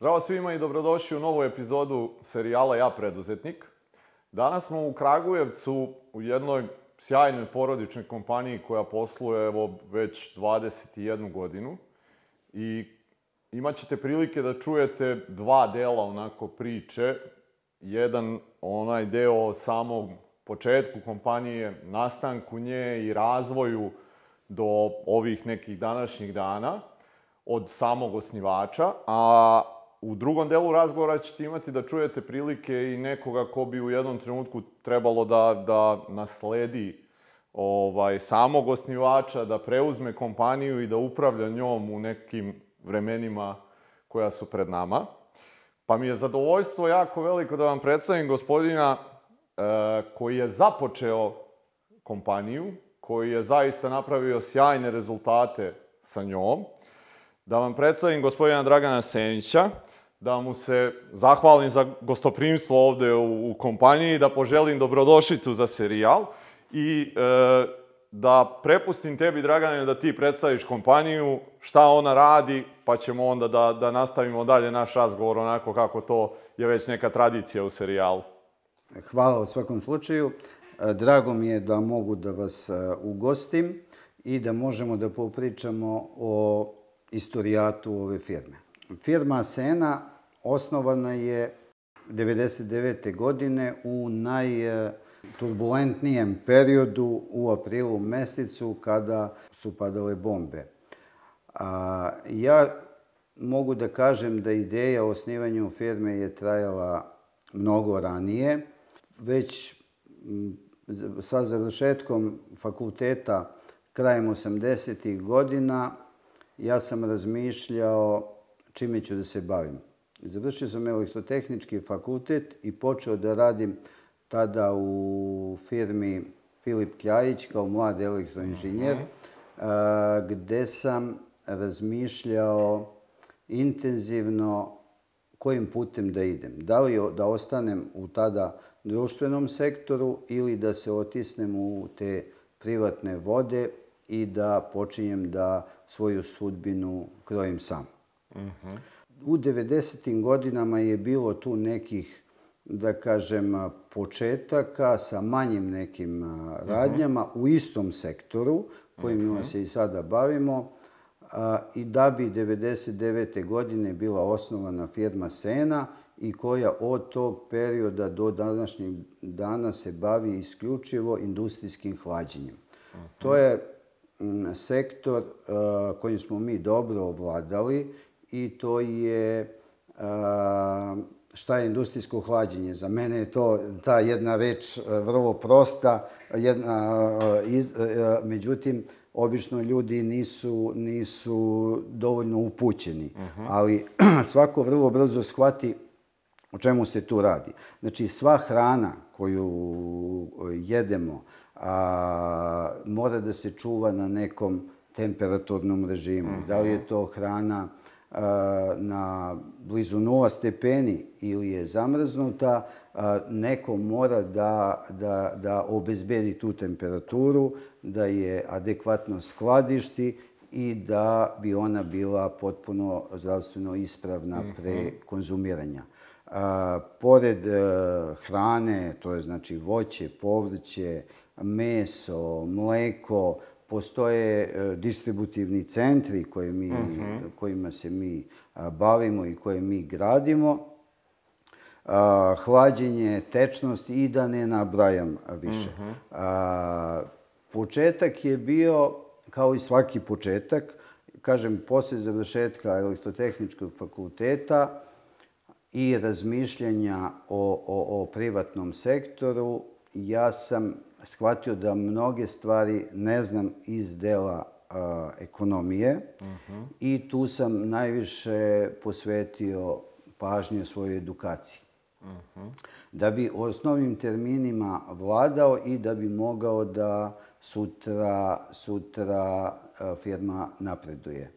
Zdravo svima i dobrodošli u novu epizodu serijala Ja preduzetnik. Danas smo u Kragujevcu u jednoj sjajnoj porodičnoj kompaniji koja posluje evo već 21 godinu i imat ćete prilike da čujete dva dela onako priče. Jedan onaj deo o samom početku kompanije, nastanku nje i razvoju do ovih nekih današnjih dana od samog osnivača, a u drugom delu razgovora ćete imati da čujete prilike i nekoga ko bi u jednom trenutku trebalo da, da nasledi ovaj, samog osnivača, da preuzme kompaniju i da upravlja njom u nekim vremenima koja su pred nama. Pa mi je zadovoljstvo jako veliko da vam predstavim gospodina e, koji je započeo kompaniju, koji je zaista napravio sjajne rezultate sa njom. Da vam predstavim gospodina Dragana Senića, da mu se zahvalim za gostoprimstvo ovde u, u kompaniji, da poželim dobrodošlicu za serijal i e, da prepustim tebi, Dragane, da ti predstaviš kompaniju, šta ona radi, pa ćemo onda da, da nastavimo dalje naš razgovor onako kako to je već neka tradicija u serijalu. Hvala u svakom slučaju. E, drago mi je da mogu da vas e, ugostim i da možemo da popričamo o istorijatu ove firme. Firma Sena osnovana je 99. godine u najturbulentnijem periodu u aprilu mesecu kada su padale bombe. A, ja mogu da kažem da ideja o osnivanju firme je trajala mnogo ranije. Već sa završetkom fakulteta krajem 80. godina ja sam razmišljao čime ću da se bavim. Završio sam elektrotehnički fakultet i počeo da radim tada u firmi Filip Kljajić kao mlad elektroinženjer, mm -hmm. gde sam razmišljao intenzivno kojim putem da idem. Da li da ostanem u tada društvenom sektoru ili da se otisnem u te privatne vode i da počinjem da svoju sudbinu krojim sam. Uh mhm. -huh. U 90. godinama je bilo tu nekih, da kažem, početaka sa manjim nekim radnjama uh -huh. u istom sektoru, kojim uh -huh. se i sada bavimo, a, i da bi 99. godine bila osnovana firma Sena i koja od tog perioda do današnjeg dana se bavi isključivo industrijskim hlađenjem. Uh -huh. To je sektor kojim smo mi dobro ovladali i to je šta je industrijsko hlađenje. Za mene je to ta jedna reč vrlo prosta, jedna, iz, međutim, obično ljudi nisu, nisu dovoljno upućeni. Uh -huh. Ali svako vrlo brzo shvati o čemu se tu radi. Znači, sva hrana koju jedemo, a, mora da se čuva na nekom temperaturnom režimu. Mm -hmm. Da li je to hrana na blizu 0 stepeni ili je zamrznuta, neko mora da, da, da obezbedi tu temperaturu, da je adekvatno skladišti i da bi ona bila potpuno zdravstveno ispravna -hmm. pre konzumiranja. A, pored e, hrane, to je znači voće, povrće, meso, mleko, postoje e, distributivni centri koje mi, uh mhm. -huh. kojima se mi bavimo i koje mi gradimo, hlađenje, tečnost i da ne nabrajam više. Uh mhm. -huh. Početak je bio, kao i svaki početak, kažem, posle završetka elektrotehničkog fakulteta i razmišljanja o, o, o privatnom sektoru, ja sam shvatio da mnoge stvari ne znam iz dela a, ekonomije uh -huh. i tu sam najviše posvetio pažnje svojoj edukaciji. Uh -huh. Da bi osnovnim terminima vladao i da bi mogao da sutra, sutra a, firma napreduje.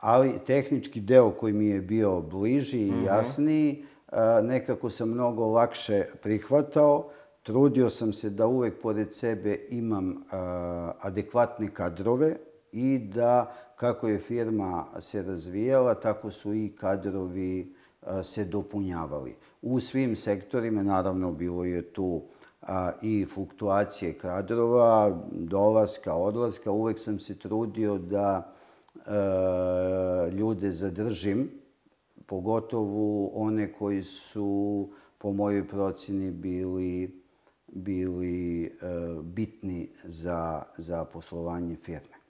Ali tehnički deo koji mi je bio bliži i uh -huh. jasniji, a, nekako sam mnogo lakše prihvatao, Trudio sam se da uvek pored sebe imam adekvatne kadrove i da kako je firma se razvijala, tako su i kadrovi se dopunjavali. U svim sektorima, naravno, bilo je tu i fluktuacije kadrova, dolaska, odlaska. Uvek sam se trudio da ljude zadržim, pogotovo one koji su, po mojoj proceni, bili bili bitni za, za poslovanje firme.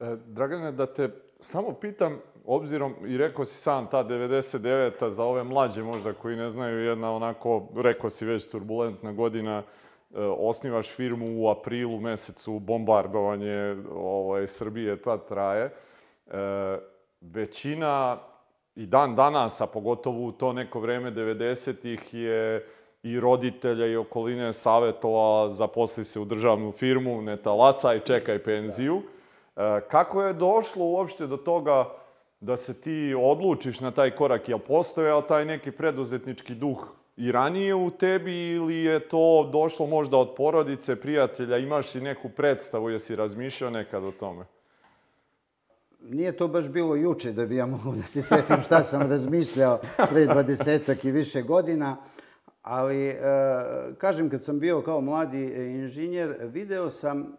E, Dragane, da te samo pitam, obzirom, i rekao si sam, ta 99-a za ove mlađe možda koji ne znaju, jedna onako, rekao si već, turbulentna godina, e, osnivaš firmu u aprilu mesecu, bombardovanje ovaj, Srbije tad traje. E, većina i dan danas, a pogotovo u to neko vreme 90-ih je i roditelja i okoline savjetovala zaposli se u državnu firmu, ne talasaj, čekaj penziju. E, kako je došlo uopšte do toga da se ti odlučiš na taj korak? Je li postojao taj neki preduzetnički duh i ranije u tebi ili je to došlo možda od porodice, prijatelja? Imaš li neku predstavu, jesi razmišljao nekad o tome? Nije to baš bilo juče da bi ja mogu da se setim šta sam razmišljao pre dvadesetak i više godina. Ali, e, kažem, kad sam bio kao mladi inženjer, video sam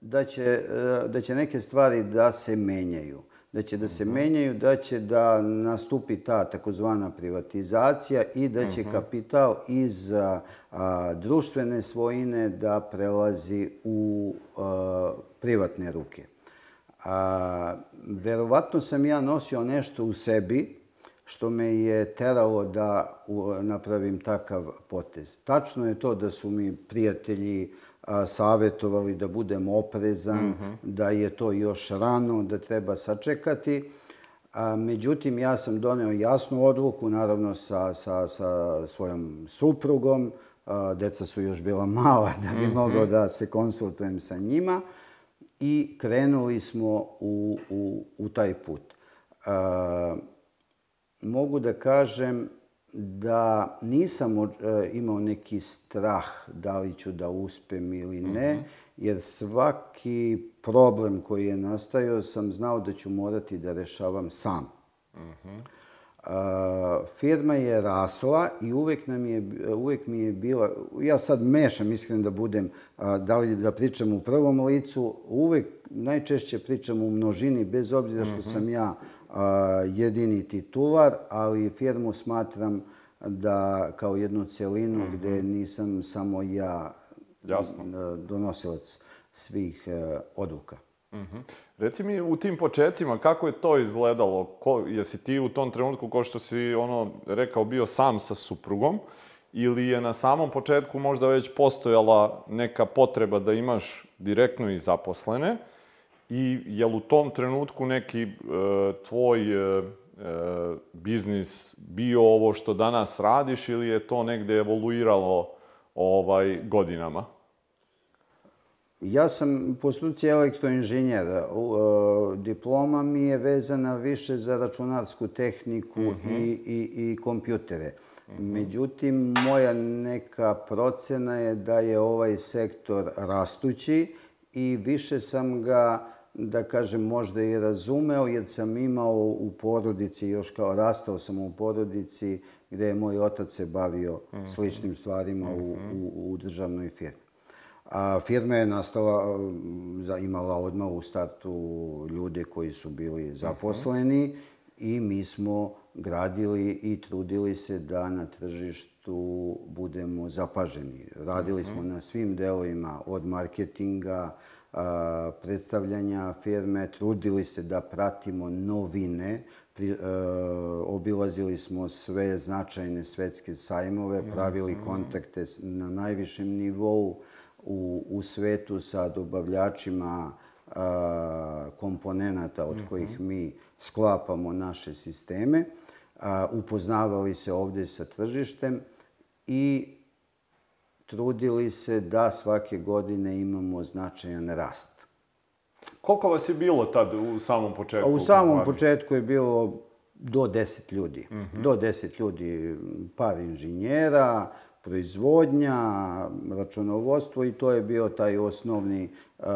da će, e, da će neke stvari da se menjaju. Da će da se mhm. menjaju, da će da nastupi ta takozvana privatizacija i da će mhm. kapital iz a, društvene svojine da prelazi u a, privatne ruke. A, verovatno sam ja nosio nešto u sebi što me je teralo da napravim takav potez. Tačno je to da su mi prijatelji savjetovali da budem oprezan, mm -hmm. da je to još rano, da treba sačekati. A, međutim, ja sam doneo jasnu odluku, naravno sa, sa, sa svojom suprugom. A, deca su još bila mala da bi mm -hmm. mogao da se konsultujem sa njima. I krenuli smo u, u, u taj put. A, mogu da kažem da nisam e, imao neki strah da li ću da uspem ili ne, mm -hmm. jer svaki problem koji je nastajao sam znao da ću morati da rešavam sam. Mm -hmm. Uh, firma je rasla i uvek, nam je, uvek mi je bila, ja sad mešam, iskreno da budem, uh, da li da pričam u prvom licu, uvek najčešće pričam u množini, bez obzira što mm -hmm. sam ja jedini titular, ali firmu smatram da kao jednu celinu mm -hmm. gde nisam samo ja Jasno. donosilac svih e, odluka. Mm -hmm. Reci mi u tim početcima kako je to izgledalo? Ko, jesi ti u tom trenutku, ko što si ono rekao, bio sam sa suprugom ili je na samom početku možda već postojala neka potreba da imaš direktno i zaposlene? I je li u tom trenutku neki e, tvoj e, e, biznis bio ovo što danas radiš ili je to negde evoluiralo ovaj, godinama? Ja sam po struci elektroinženjer. E, diploma mi je vezana više za računarsku tehniku mm -hmm. i, i, i kompjutere. Mm -hmm. Međutim, moja neka procena je da je ovaj sektor rastući i više sam ga da kažem, možda i razumeo, jer sam imao u porodici, još kao rastao sam u porodici, gde je moj otac se bavio mhm. sličnim stvarima u, mhm. u, u državnoj firmi. A firma je nastala, imala odmah u startu ljude koji su bili mhm. zaposleni i mi smo gradili i trudili se da na tržištu budemo zapaženi. Radili smo na svim delovima, od marketinga, predstavljanja firme, trudili se da pratimo novine, pri, obilazili smo sve značajne svetske sajmove, pravili kontakte na najvišem nivou u, u svetu sa dobavljačima komponenata od kojih mhm. mi sklapamo naše sisteme, upoznavali se ovde sa tržištem i trudili se da svake godine imamo značajan rast. Koliko vas je bilo tad u samom početku? U samom početku je bilo do 10 ljudi. Mm -hmm. Do 10 ljudi, par inženjera, proizvodnja, računovodstvo i to je bio taj osnovni uh,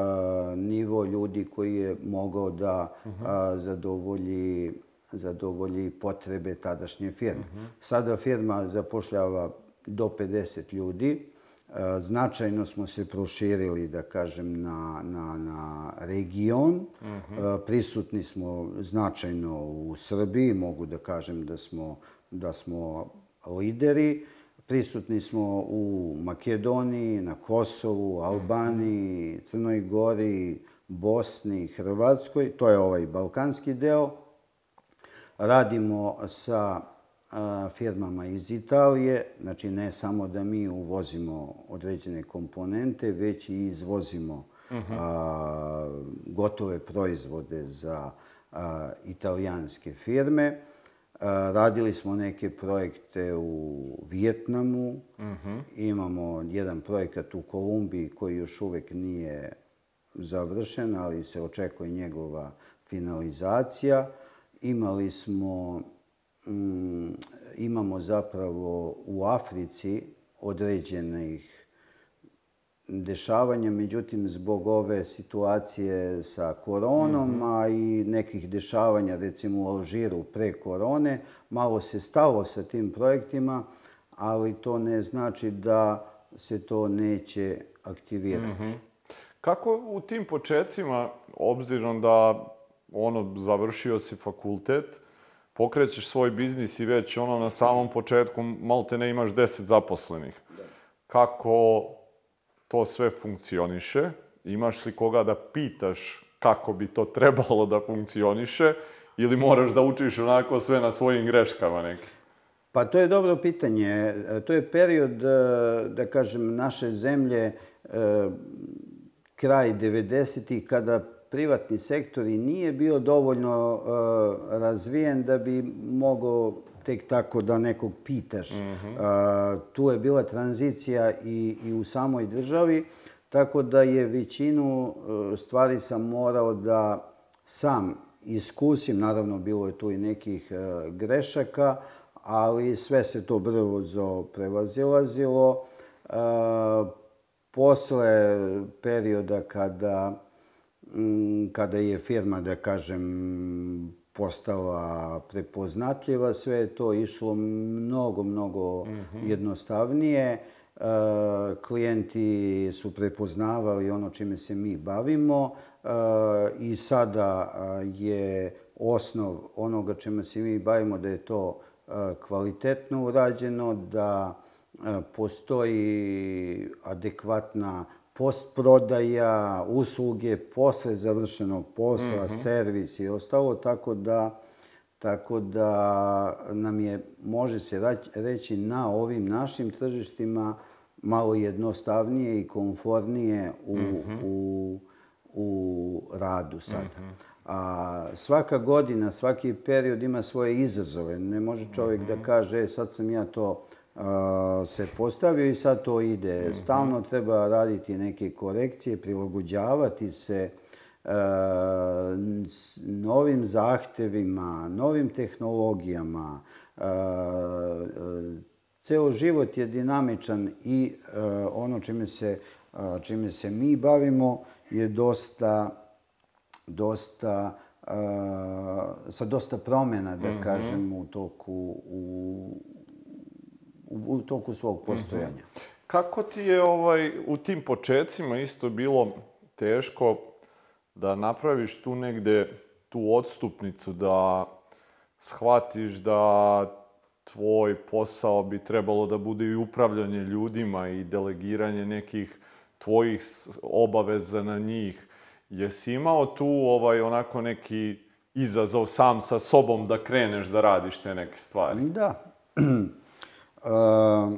nivo ljudi koji je mogao da uh, zadovolji zadovolji potrebe tadašnje firme. Sada firma zapošljava do 50 ljudi. Značajno smo se proširili, da kažem, na, na, na region. E, prisutni smo značajno u Srbiji. Mogu da kažem da smo, da smo lideri. Prisutni smo u Makedoniji, na Kosovu, Albaniji, Crnoj Gori, Bosni, Hrvatskoj. To je ovaj balkanski deo. Radimo sa firmama iz Italije, znači ne samo da mi uvozimo određene komponente, već i izvozimo a, gotove proizvode za a, italijanske firme. A, radili smo neke projekte u Vijetnamu, imamo jedan projekat u Kolumbiji koji još uvek nije završen, ali se očekuje njegova finalizacija. Imali smo mm, imamo zapravo u Africi određenih dešavanja, međutim zbog ove situacije sa koronom, mm -hmm. a i nekih dešavanja recimo u Alžiru pre korone, malo se stalo sa tim projektima, ali to ne znači da se to neće aktivirati. Mm -hmm. Kako u tim početcima, obzirom da ono, završio si fakultet, pokrećeš svoj biznis i već ono na samom početku malte ne imaš 10 zaposlenih. Da. Kako to sve funkcioniše? Imaš li koga da pitaš kako bi to trebalo da funkcioniše? Ili moraš da učiš onako sve na svojim greškama neki? Pa to je dobro pitanje. To je period, e, da kažem, naše zemlje, e, kraj 90-ih, kada privatni sektor i nije bio dovoljno uh, razvijen da bi mogao tek tako da nekog pitaš. Mm -hmm. uh, tu je bila tranzicija i, i u samoj državi, tako da je većinu uh, stvari sam morao da sam iskusim. Naravno, bilo je tu i nekih grešaka, ali sve se to brzo prevazilazilo. Posle perioda kada kada je firma, da kažem, postala prepoznatljiva, sve je to išlo mnogo, mnogo mm -hmm. jednostavnije. E, klijenti su prepoznavali ono čime se mi bavimo e, i sada je osnov onoga čime se mi bavimo da je to e, kvalitetno urađeno, da postoji adekvatna postprodaja, usluge posle završenog posla, mm -hmm. servis i ostalo, tako da tako da nam je, može se reći, na ovim našim tržištima malo jednostavnije i konfornije u, mm -hmm. u, u radu sad. Mm -hmm. A svaka godina, svaki period ima svoje izazove. Ne može čovjek mm -hmm. da mhm. kaže, e, sad sam ja to se postavio i sad to ide. Mhm. Stalno treba raditi neke korekcije, prilagođavati se novim zahtevima, novim tehnologijama. Ceo život je dinamičan i ono čime se, čime se mi bavimo je dosta, dosta sa dosta promjena, da mhm. kažem, u toku, u, u toku svog mhm. postojanja. Kako ti je ovaj, u tim početcima isto bilo teško da napraviš tu negde tu odstupnicu, da shvatiš da tvoj posao bi trebalo da bude i upravljanje ljudima i delegiranje nekih tvojih obaveza na njih. Jesi imao tu ovaj onako neki izazov sam sa sobom da kreneš da radiš te neke stvari? Da. Ehm,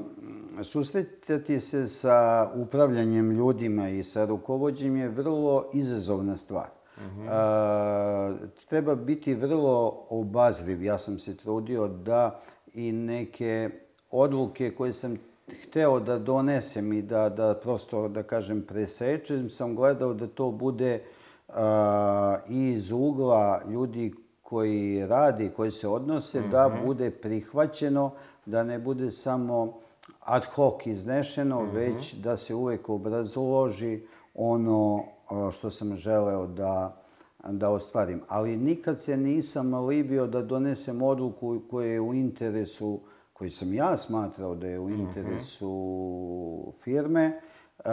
susretati se sa upravljanjem ljudima i sa rukovodđenjem je vrlo izazovna stvar. -hmm. treba biti vrlo obazriv. Ja sam se trudio da i neke odluke koje sam hteo da donesem i da, da prosto, da kažem, presečem, sam gledao da to bude uh, iz ugla ljudi koji radi, koji se odnose, mm -hmm. da mhm. bude prihvaćeno, da ne bude samo ad hoc iznešeno, mm -hmm. već da se uvek obrazloži ono što sam želeo da, da ostvarim. Ali nikad se nisam libio da donesem odluku koja je u interesu, koji sam ja smatrao da je u interesu firme uh,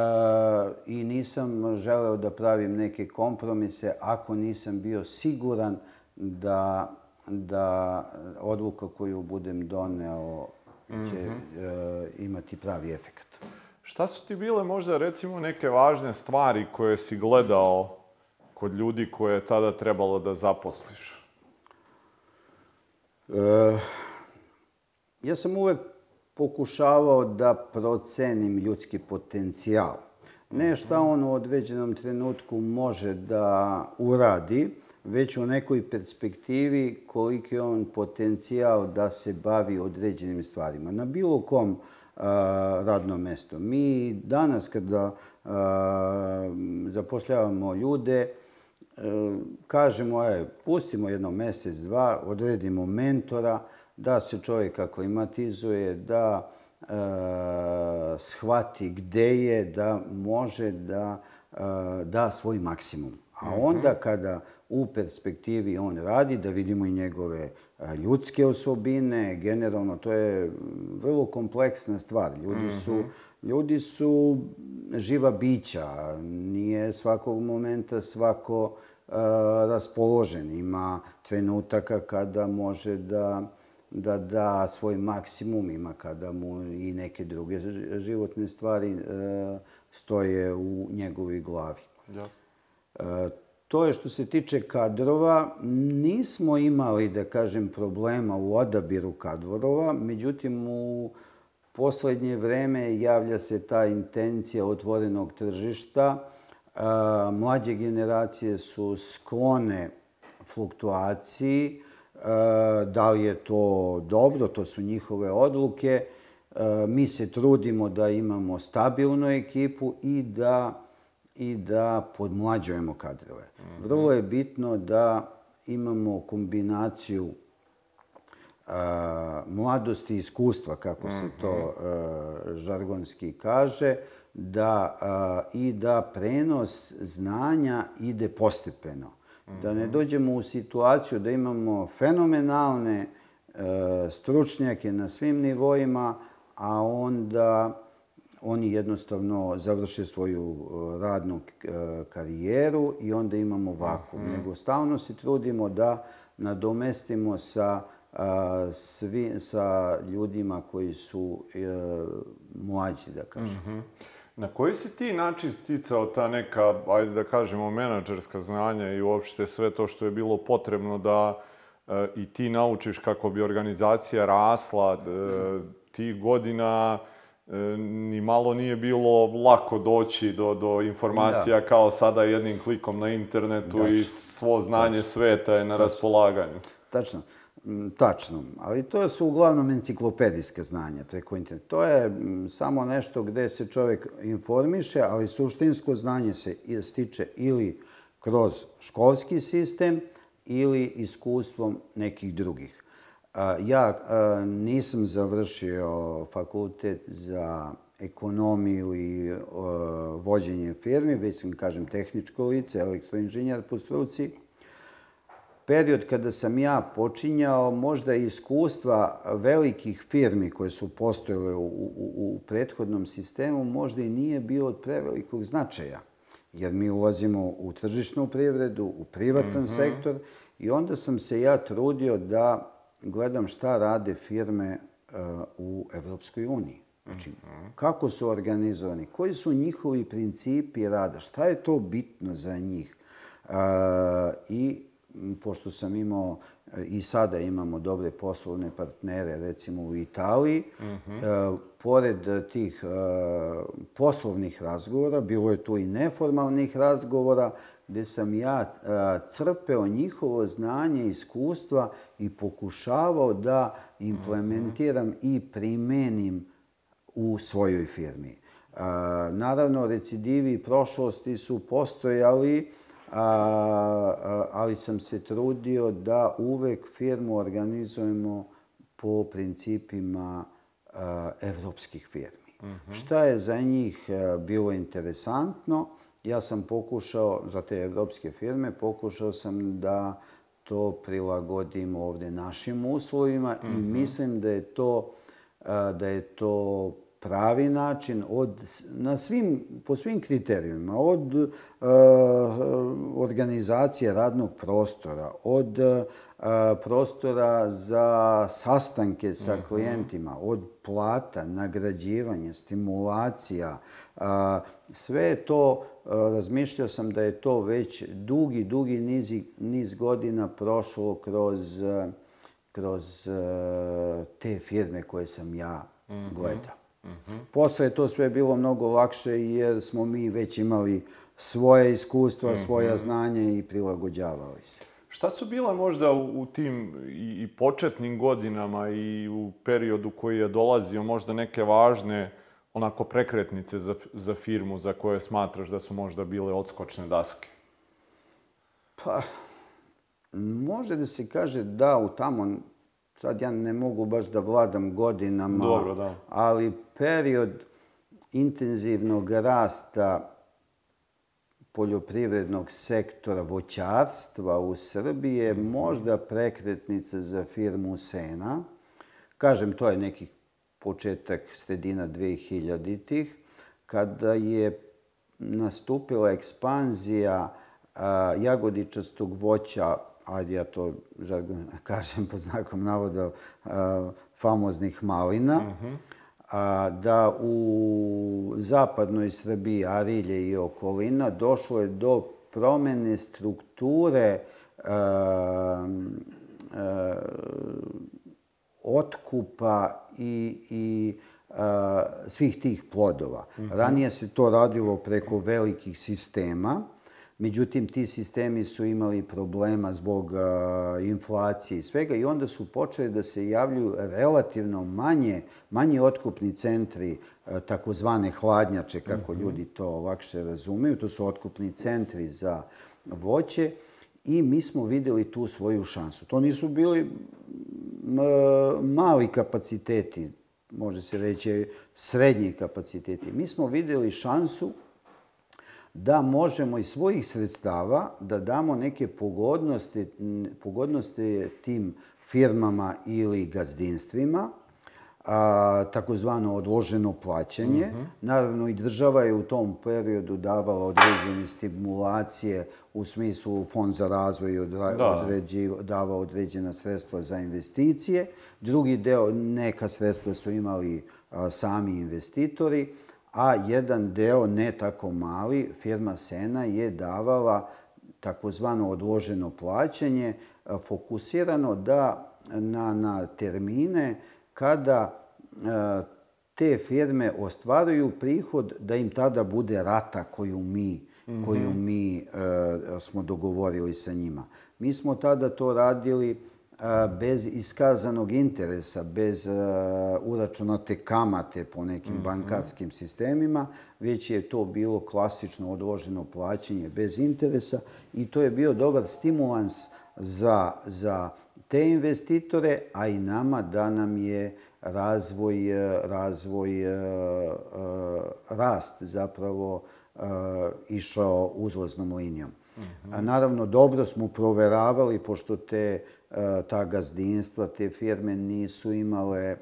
i nisam želeo da pravim neke kompromise ako nisam bio siguran da, da odluka koju budem doneo će uh, imati pravi efekt. Šta su ti bile možda recimo neke važne stvari koje si gledao kod ljudi koje je tada trebalo da zaposliš? E, ja sam uvek pokušavao da procenim ljudski potencijal. Ne šta on u određenom trenutku može da uradi, već u nekoj perspektivi koliki je on potencijal da se bavi određenim stvarima. Na bilo kom a, radnom mestu. Mi danas kada a, zapošljavamo ljude, a, kažemo, je, pustimo jedno mesec, dva, odredimo mentora, da se čovjek aklimatizuje, da shvati gde je, da može da da svoj maksimum. A onda kada u perspektivi on radi, da vidimo i njegove ljudske osobine, generalno to je vrlo kompleksna stvar. Ljudi su, ljudi su živa bića, nije svakog momenta svako uh, raspoložen. Ima trenutaka kada može da da da svoj maksimum, ima kada mu i neke druge životne stvari uh, stoje u njegovoj glavi. Jasno. To je što se tiče kadrova. Nismo imali, da kažem, problema u odabiru kadrova, međutim u poslednje vreme javlja se ta intencija otvorenog tržišta. Mlađe generacije su sklone fluktuaciji. Da li je to dobro, to su njihove odluke. Mi se trudimo da imamo stabilnu ekipu i da i da podmlađujemo kadrove. Vrlo je bitno da imamo kombinaciju a, mladosti i iskustva, kako se to a, žargonski kaže, da, a, i da prenos znanja ide postepeno. Da ne dođemo u situaciju da imamo fenomenalne stručnjake na svim nivoima, a onda oni jednostavno završe svoju e, radnu e, karijeru i onda imamo vakum. Mm. Nego stalno se trudimo da nadomestimo sa, svi, sa ljudima koji su e, mlađi, da kažem. Mm -hmm. Na koji si ti način sticao ta neka, ajde da kažemo, menadžerska znanja i uopšte sve to što je bilo potrebno da e, i ti naučiš kako bi organizacija rasla, e, ti godina ni malo nije bilo lako doći do, do informacija da. kao sada jednim klikom na internetu Tačno. i svo znanje Tačno. sveta je na Tačno. raspolaganju. Tačno. Mm, tačno, ali to su uglavnom enciklopedijske znanja preko interneta. To je mm, samo nešto gde se čovjek informiše, ali suštinsko znanje se stiče ili kroz školski sistem ili iskustvom nekih drugih. Ja nisam završio fakultet za ekonomiju i vođenje firmi, već sam, kažem, tehničko lice, elektroinženjer po struci. Period kada sam ja počinjao, možda iskustva velikih firmi koje su postojile u, u, u prethodnom sistemu, možda i nije bio od prevelikog značaja. Jer mi ulazimo u tržišnu privredu, u privatan mm -hmm. sektor i onda sam se ja trudio da gledam šta rade firme uh, u Evropskoj uniji. Znači, mm -hmm. kako su organizovani, koji su njihovi principi rada, šta je to bitno za njih. Uh, I pošto sam imao i sada imamo dobre poslovne partnere, recimo u Italiji, mm -hmm. pored tih poslovnih razgovora, bilo je tu i neformalnih razgovora, gde sam ja crpeo njihovo znanje, iskustva i pokušavao da implementiram i primenim u svojoj firmi. Naravno, recidivi prošlosti su postojali, ali sam se trudio da uvek firmu organizujemo po principima evropskih firmi. -hmm. Šta je za njih bilo interesantno? Ja sam pokušao, za te evropske firme, pokušao sam da to prilagodim ovde našim uslovima i mislim da je to, da je to pravi način od, na svim, po svim kriterijima, od e, organizacije radnog prostora, od e, prostora za sastanke sa klijentima, od plata, nagrađivanja, stimulacija, sve je to, razmišljao sam da je to već dugi, dugi niz, niz godina prošlo kroz, kroz te firme koje sam ja gledao. Posle je to sve bilo mnogo lakše jer smo mi već imali svoje iskustva, svoja znanja i prilagođavali se. Šta su bila možda u, u tim i, i početnim godinama i u periodu koji je dolazio možda neke važne onako prekretnice za, za firmu za koje smatraš da su možda bile odskočne daske? Pa, može da se kaže da u tamo, sad ja ne mogu baš da vladam godinama, Dobro, da. ali period intenzivnog rasta poljoprivrednog sektora voćarstva u Srbiji je možda prekretnica za firmu Sena. Kažem, to je neki početak sredina 2000-ih, kada je nastupila ekspanzija a, jagodičastog voća, ajde ja to žargon kažem po znakom navoda, a, famoznih malina, -hmm a, da u zapadnoj Srbiji, Arilje i okolina, došlo je do promene strukture a, a, otkupa i, i a, svih tih plodova. Mm -hmm. Ranije se to radilo preko velikih sistema, Međutim, ti sistemi su imali problema zbog uh, inflacije i svega i onda su počeli da se javljaju relativno manje, manji otkupni centri, takozvane hladnjače, kako mm -hmm. ljudi to lakše razumeju. To su otkupni centri za voće i mi smo videli tu svoju šansu. To nisu bili mali kapaciteti, može se reći srednji kapaciteti. Mi smo videli šansu da možemo iz svojih sredstava da damo neke pogodnosti, pogodnosti tim firmama ili gazdinstvima, a, takozvano odloženo plaćanje. Mm -hmm. Naravno, i država je u tom periodu davala određene stimulacije u smislu fond za razvoj odra, da. određi, dava određena sredstva za investicije. Drugi deo, neka sredstva su imali a, sami investitori a jedan deo, ne tako mali, firma Sena je davala takozvano odloženo plaćanje, fokusirano da na, na termine kada te firme ostvaruju prihod da im tada bude rata koju mi, mm -hmm. koju mi smo dogovorili sa njima. Mi smo tada to radili bez iskazanog interesa, bez uračunate kamate po nekim mhm. bankarskim sistemima, već je to bilo klasično odloženo plaćanje bez interesa i to je bio dobar stimulans za, za te investitore, a i nama da nam je razvoj, razvoj rast zapravo išao uzlaznom linijom. Mm -hmm. Naravno, dobro smo proveravali, pošto te ta gazdinstva, te firme nisu imale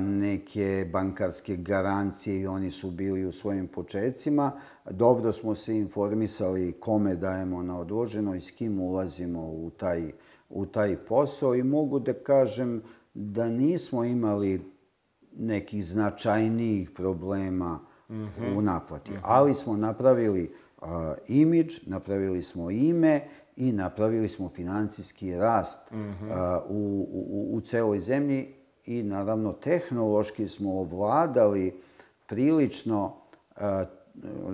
neke bankarske garancije i oni su bili u svojim početcima. Dobro smo se informisali kome dajemo na odloženo i s kim ulazimo u taj, u taj posao i mogu da kažem da nismo imali nekih značajnijih problema mm -hmm. u naplati. Mm -hmm. Ali smo napravili uh, imidž, napravili smo ime i napravili smo financijski rast mm -hmm. u, u, u celoj zemlji i naravno tehnološki smo ovladali prilično,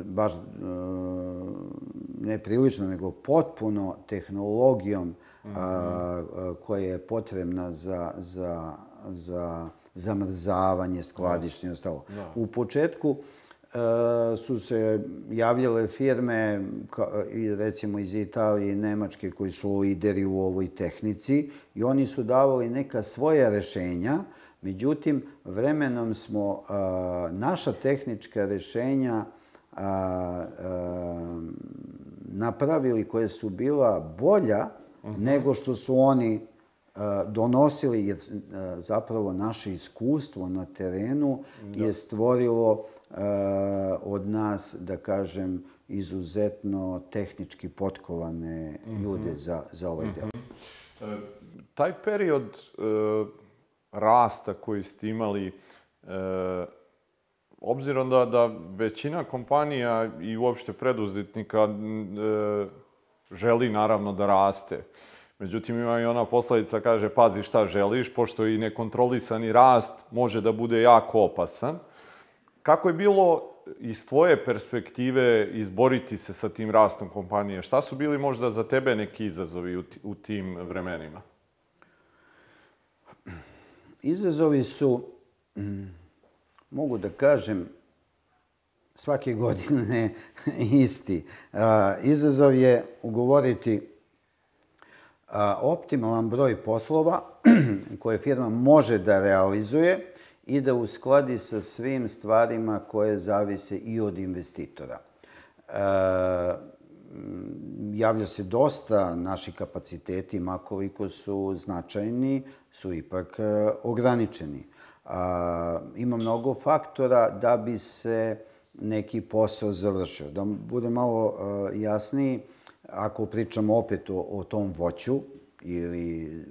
baš ne prilično, nego potpuno tehnologijom mm -hmm. koja je potrebna za, za, za zamrzavanje, skladišnje i ostalo. Da. U početku E, su se javljale firme, recimo iz Italije i Nemačke, koji su lideri u ovoj tehnici i oni su davali neka svoja rešenja. Međutim, vremenom smo naša tehnička rešenja napravili, koja su bila bolja nego što su oni donosili, jer zapravo naše iskustvo na terenu je stvorilo od nas, da kažem, izuzetno tehnički potkovane ljude za, za ovaj deo. E, taj period e, rasta koji ste imali, e, obzirom da, da većina kompanija i uopšte preduzetnika e, želi naravno da raste. Međutim, ima i ona posledica, kaže, pazi šta želiš, pošto i nekontrolisani rast može da bude jako opasan. Kako je bilo iz tvoje perspektive izboriti se sa tim rastom kompanije? Šta su bili možda za tebe neki izazovi u, u tim vremenima? Izazovi su, mm, mogu da kažem, svake godine isti. Izazov je ugovoriti optimalan broj poslova koje firma može da realizuje i da uskladi sa svim stvarima koje zavise i od investitora. Javlja se dosta, naši kapaciteti, makoliko su značajni, su ipak ograničeni. A, ima mnogo faktora da bi se neki posao završio. Da bude malo e, jasniji, ako pričamo opet o, o tom voću ili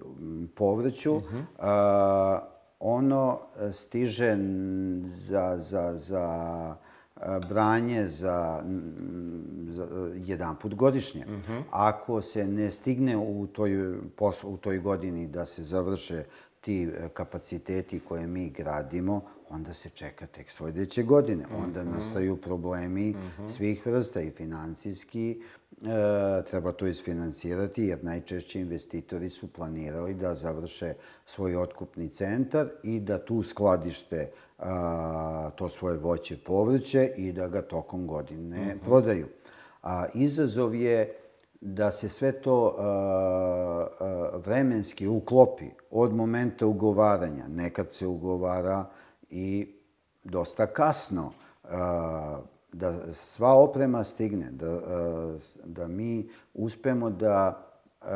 povrću, uh -huh. a, ono stiže za, za, za branje za, za jedan put godišnje. Mhm. Ako se ne stigne u toj, u toj godini da se završe ti e, kapaciteti koje mi gradimo, onda se čeka tek sledeće godine. Onda mm -hmm. nastaju problemi mm -hmm. svih vrsta i financijski. E, treba to isfinansirati jer najčešće investitori su planirali da završe svoj otkupni centar i da tu skladište a, to svoje voće povrće i da ga tokom godine mm -hmm. prodaju. A izazov je da se sve to a, a, vremenski uklopi od momenta ugovaranja. Nekad se ugovara i dosta kasno da sva oprema stigne, da, da mi uspemo da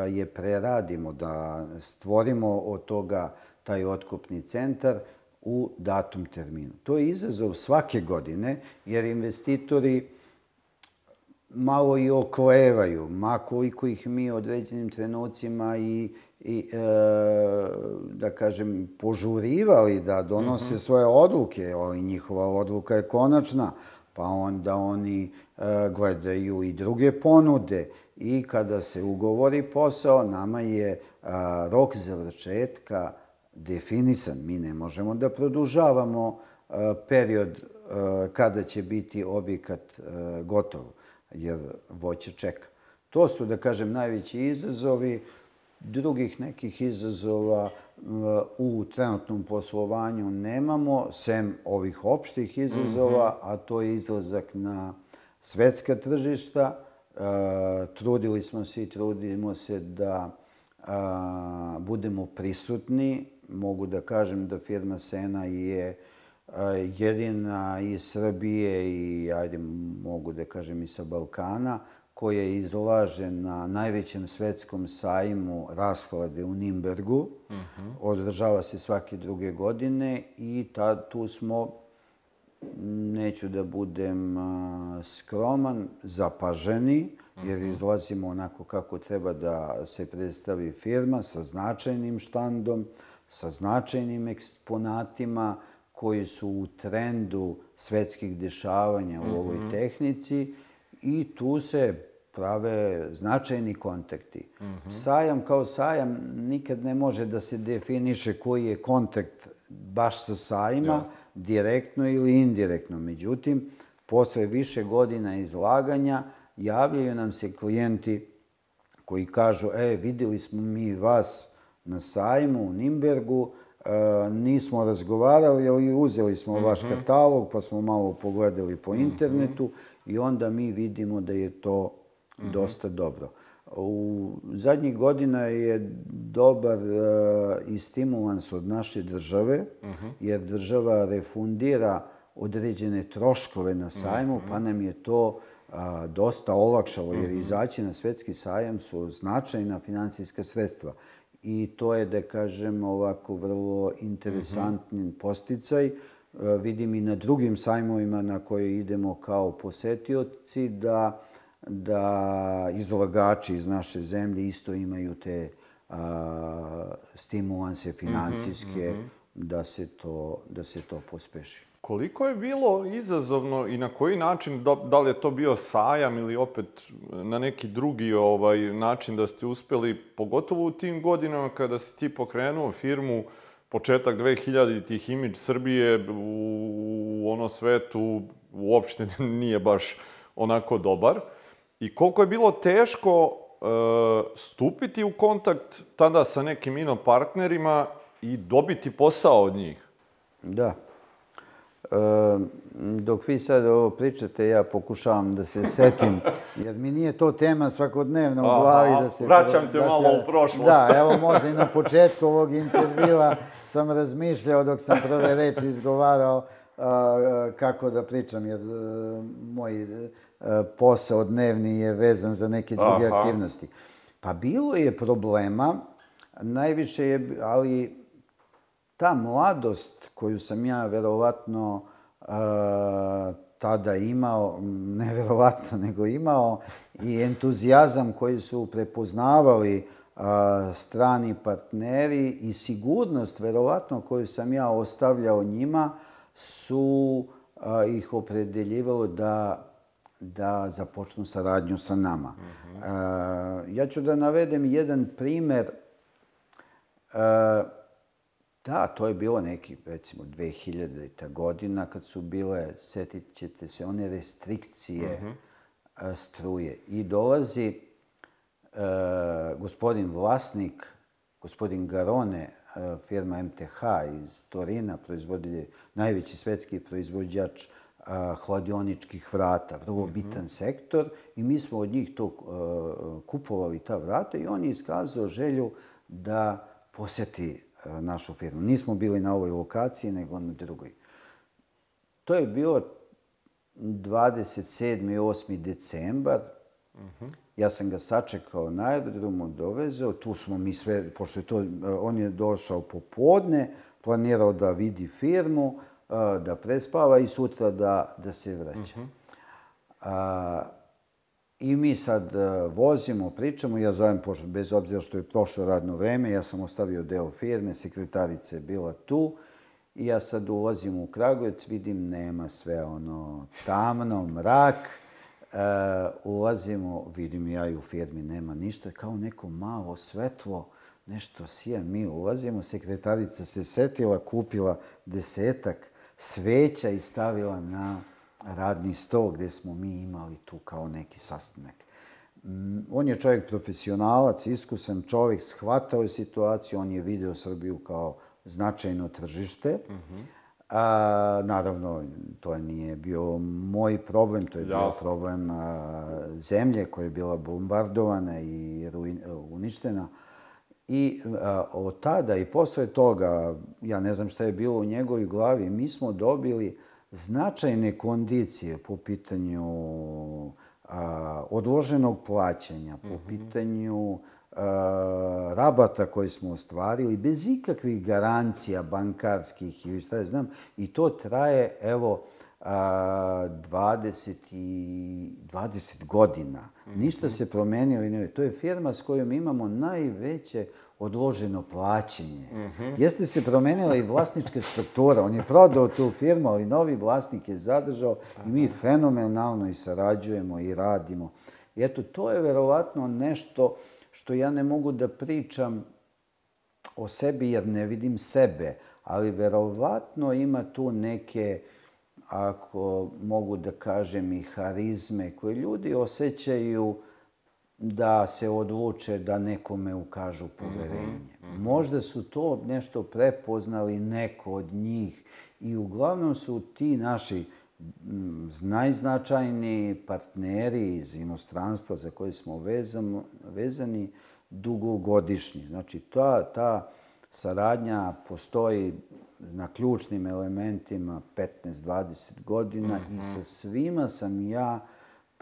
je preradimo, da stvorimo od toga taj otkupni centar u datom terminu. To je izazov svake godine, jer investitori malo i oklevaju, ma koliko ih mi određenim trenucima i i, e, da kažem, požurivali da donose mm -hmm. svoje odluke, ali njihova odluka je konačna, pa onda oni e, gledaju i druge ponude i kada se ugovori posao, nama je a, rok završetka definisan. Mi ne možemo da produžavamo a, period a, kada će biti objekat a, gotov, jer voće čeka. To su, da kažem, najveći izazovi drugih nekih izazova u trenutnom poslovanju nemamo, sem ovih opštih izazova, mhm. a to je izlazak na svetska tržišta. E, trudili smo se i trudimo se da budemo prisutni. Mogu da kažem da firma Sena je jedina iz Srbije i, ajde, mogu da kažem i sa Balkana, koja izlaže na najvećem svetskom sajmu rashlade u Nimbergu. Uh mhm. -huh. Održava se svake druge godine i tad, tu smo, neću da budem a, skroman, zapaženi, jer mhm. izlazimo onako kako treba da se predstavi firma sa značajnim štandom, sa značajnim eksponatima koji su u trendu svetskih dešavanja u ovoj mhm. tehnici i tu se prave značajni kontakti. Mm -hmm. Sajam kao sajam nikad ne može da se definiše koji je kontakt baš sa sajima, yes. direktno ili indirektno. Međutim, posle više godina izlaganja javljaju nam se klijenti koji kažu, e, videli smo mi vas na sajmu u Nimbergu, e, nismo razgovarali, ali uzeli smo mm -hmm. vaš katalog, pa smo malo pogledali po mhm. internetu mm -hmm. i onda mi vidimo da je to -hmm. dosta dobro. U zadnjih godina je dobar uh, i stimulans od naše države, -huh. jer država refundira određene troškove na sajmu, pa nam je to a, dosta olakšalo, jer izaći na svetski sajam su značajna financijska sredstva. I to je, da kažem, ovako vrlo interesantni posticaj. E, vidim i na drugim sajmovima na koje idemo kao posetioci da, da izlagači iz naše zemlje isto imaju te a, stimulanse financijske da, se to, da se to pospeši. Koliko je bilo izazovno i na koji način, da, da li je to bio sajam ili opet na neki drugi ovaj način da ste uspeli, pogotovo u tim godinama kada si ti pokrenuo firmu, početak 2000-ih, imidž Srbije u, ono svetu uopšte nije baš onako dobar. I koliko je bilo teško e, stupiti u kontakt tada sa nekim ino partnerima i dobiti posao od njih? Da. E, dok vi sad ovo pričate, ja pokušavam da se setim, jer mi nije to tema svakodnevno u glavi da se... Vraćam te da malo se, u prošlost. Da, evo možda i na početku ovog intervjua sam razmišljao dok sam prve reči izgovarao a, kako da pričam, jer a, moj a, posao dnevni je vezan za neke druge Aha. aktivnosti. Pa bilo je problema, najviše je, ali ta mladost koju sam ja verovatno a, tada imao, ne verovatno, nego imao, i entuzijazam koji su prepoznavali a, strani partneri i sigurnost, verovatno, koju sam ja ostavljao njima, su a, ih opredeljivalo da da započnu saradnju sa nama. A, ja ću da navedem jedan primer a, Da, to je bilo neki, recimo, 2000. godina kad su bile, setit ćete se, one restrikcije a, struje. I dolazi a, gospodin vlasnik, gospodin Garone, a, firma MTH iz Torina, proizvodilje, najveći svetski proizvođač a, hladioničkih vrata, vrlo bitan sektor. I mi smo od njih to a, kupovali ta vrata i on je iskazao želju da poseti našu firmu. Nismo bili na ovoj lokaciji, nego na drugoj. To je bilo 27. i 8. decembar. Ja sam ga sačekao na aerodromu, dovezao. Tu smo mi sve, pošto je to, on je došao popodne, planirao da vidi firmu, a, da prespava i sutra da, da se vraća. A, I mi sad e, vozimo, pričamo, ja zovem, bez obzira što je prošlo radno vreme, ja sam ostavio deo firme, sekretarica je bila tu, i ja sad ulazim u Kragujevac, vidim nema sve ono tamno, mrak, e, ulazimo, vidim ja i u firmi nema ništa, kao neko malo svetlo, nešto sija, mi ulazimo, sekretarica se setila, kupila desetak sveća i stavila na radni sto gde smo mi imali tu kao neki sastanak. Mm, On je čovjek profesionalac, iskusan čovjek, shvatao je situaciju, on je video Srbiju kao značajno tržište. A, naravno, to nije bio moj problem, to je bio Jasno. problem a, zemlje koja je bila bombardovana i ruin, uništena. I a, od tada i posle toga, ja ne znam šta je bilo u njegovoj glavi, mi smo dobili značajne kondicije po pitanju a, odloženog plaćanja, po pitanju a, rabata koje smo ostvarili, bez ikakvih garancija bankarskih ili šta ja znam. I to traje, evo, a, 20, i, 20 godina. Ništa se promenilo. To je firma s kojom imamo najveće odloženo plaćanje. Jeste se promenila i vlasnička struktura. On je prodao tu firmu, ali novi vlasnik je zadržao i mi fenomenalno i sarađujemo i radimo. I eto, to je verovatno nešto što ja ne mogu da pričam o sebi jer ne vidim sebe, ali verovatno ima tu neke, ako mogu da kažem, i harizme koje ljudi osjećaju da se odluče da nekome ukažu poverenje. Možda su to nešto prepoznali neko od njih i uglavnom su ti naši mm, najznačajniji partneri iz inostranstva za koje smo vezam, vezani dugogodišnji. Znači, ta, ta saradnja postoji na ključnim elementima 15-20 godina i Mhm. sa svima sam ja,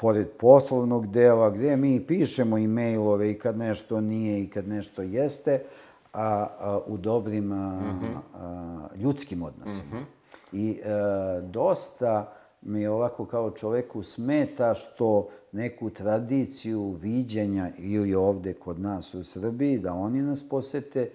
pored poslovnog dela, gdje mi pišemo e-mailove i kad nešto nije i kad nešto jeste, a, a u dobrim a, Mhm. a, ljudskim odnosima. I e, dosta mi ovako kao čoveku smeta što neku tradiciju viđenja ili ovde kod nas u Srbiji, da oni nas posete,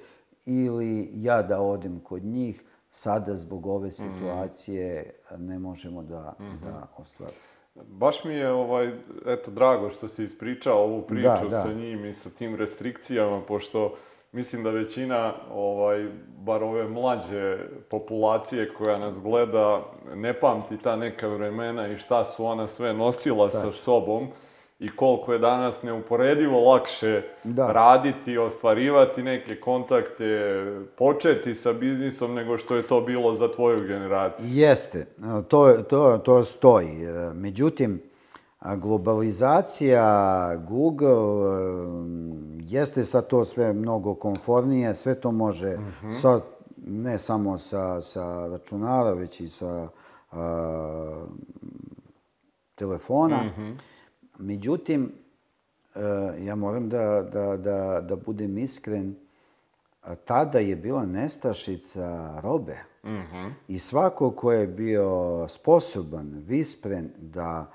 ili ja da odem kod njih, sada zbog ove situacije ne možemo da, da ostvarimo. Baš mi je ovaj, eto, drago što si ispričao ovu priču Da, da. sa njim i sa tim restrikcijama, pošto mislim da većina, ovaj, bar ove mlađe populacije koja nas gleda, ne pamti ta neka vremena i šta su ona sve nosila sa sobom i koliko je danas neuporedivo lakše Da. raditi, ostvarivati neke kontakte, početi sa biznisom nego što je to bilo za tvoju generaciju. Jeste, to, to, to stoji. E, Međutim, globalizacija, Google, e, jeste sad to sve mnogo konfornije, sve to može sa, ne samo sa, sa računara, već i sa a, telefona. Međutim, e, ja moram da, da, da, da budem iskren, tada je bila nestašica robe. I svako ko je bio sposoban, vispren da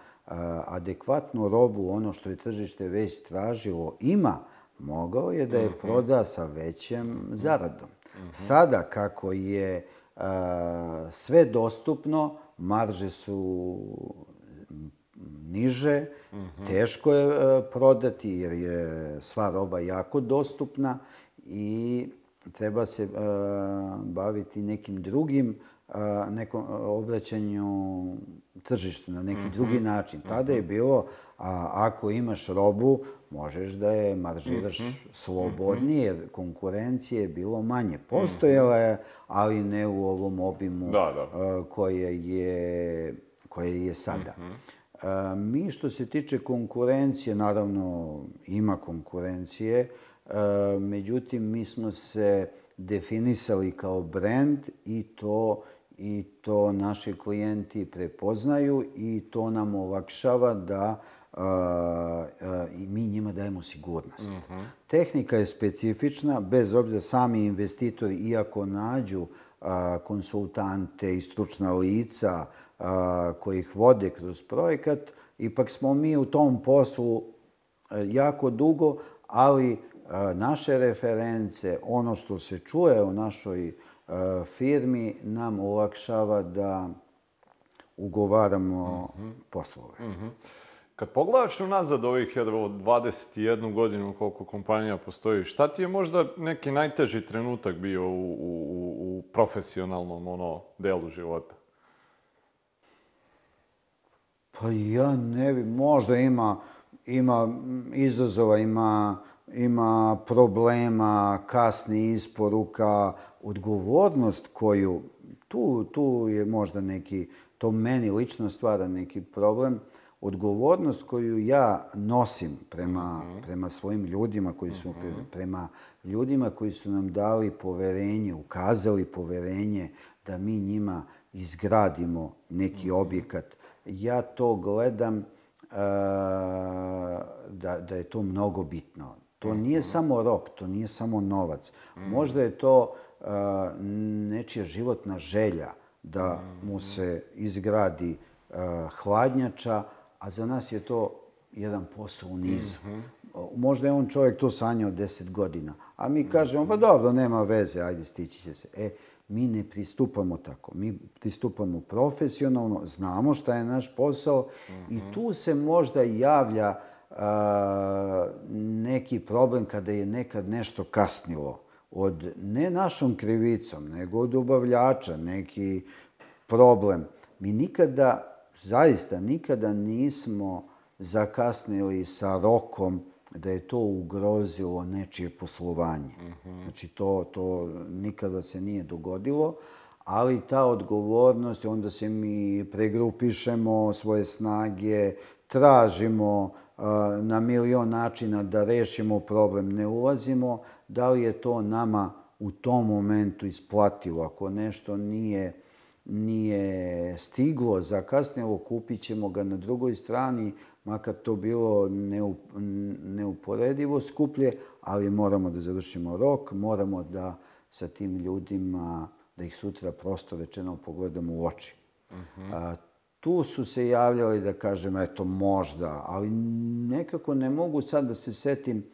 adekvatnu robu, ono što je tržište već tražilo, ima, mogao je da je proda sa većem zaradom. Sada, kako je a, sve dostupno, marže su niže, teško je e, prodati jer je sva roba jako dostupna i treba se e, baviti nekim drugim e, nekom obraćanju tržištu na neki drugi način. Tada je bilo, a, ako imaš robu, možeš da je maržiraš slobodnije, jer konkurencije je bilo manje. Postojala je, ali ne u ovom obimu Da, da. a, koje je, koje je sada. A, Mi što se tiče konkurencije, naravno ima konkurencije, međutim mi smo se definisali kao brand i to i to naši klijenti prepoznaju i to nam olakšava da a, a, i mi njima dajemo sigurnost. Tehnika je specifična, bez obzira sami investitori, iako nađu a, konsultante i stručna lica koji ih vode kroz projekat, ipak smo mi u tom poslu a, jako dugo, ali a, naše reference, ono što se čuje o našoj a, firmi, nam olakšava da ugovaramo poslove. Kad pogledaš unazad ovih evo, 21 godinu koliko kompanija postoji, šta ti je možda neki najteži trenutak bio u, u, u- u profesionalnom ono, delu života? Pa ja ne bi, možda ima, ima mm, izazova, ima, ima problema, kasni isporuka, odgovornost koju, tu, tu je možda neki, to meni lično stvara neki problem, odgovornost koju ja nosim prema, prema svojim ljudima koji su, prema ljudima koji su nam dali poverenje, ukazali poverenje da mi njima izgradimo neki objekat. Ja to gledam a, da, da je to mnogo bitno. To nije samo rok, to nije samo novac. Možda je to a, nečija životna želja da mu se izgradi a, hladnjača, a za nas je to jedan posao u nizu. Možda je on čovjek to sanjao 10 godina, a mi kažemo, pa dobro, nema veze, ajde, stići će se. E, mi ne pristupamo tako. Mi pristupamo profesionalno, znamo šta je naš posao i tu se možda javlja a, neki problem kada je nekad nešto kasnilo od ne našom krivicom, nego od dobavljača, neki problem. Mi nikada, zaista nikada nismo zakasnili sa rokom da je to ugrozilo nečije poslovanje. Znači, to, to nikada se nije dogodilo, ali ta odgovornost, onda se mi pregrupišemo svoje snage, tražimo a, na milion načina da rešimo problem, ne ulazimo da li je to nama u tom momentu isplativo. Ako nešto nije, nije stiglo, zakasnilo, kupit ćemo ga na drugoj strani, makar to bilo neuporedivo skuplje, ali moramo da završimo rok, moramo da sa tim ljudima, da ih sutra prosto rečeno pogledamo u oči. Uh -huh. A, tu su se javljali da kažem, eto, možda, ali nekako ne mogu sad da se setim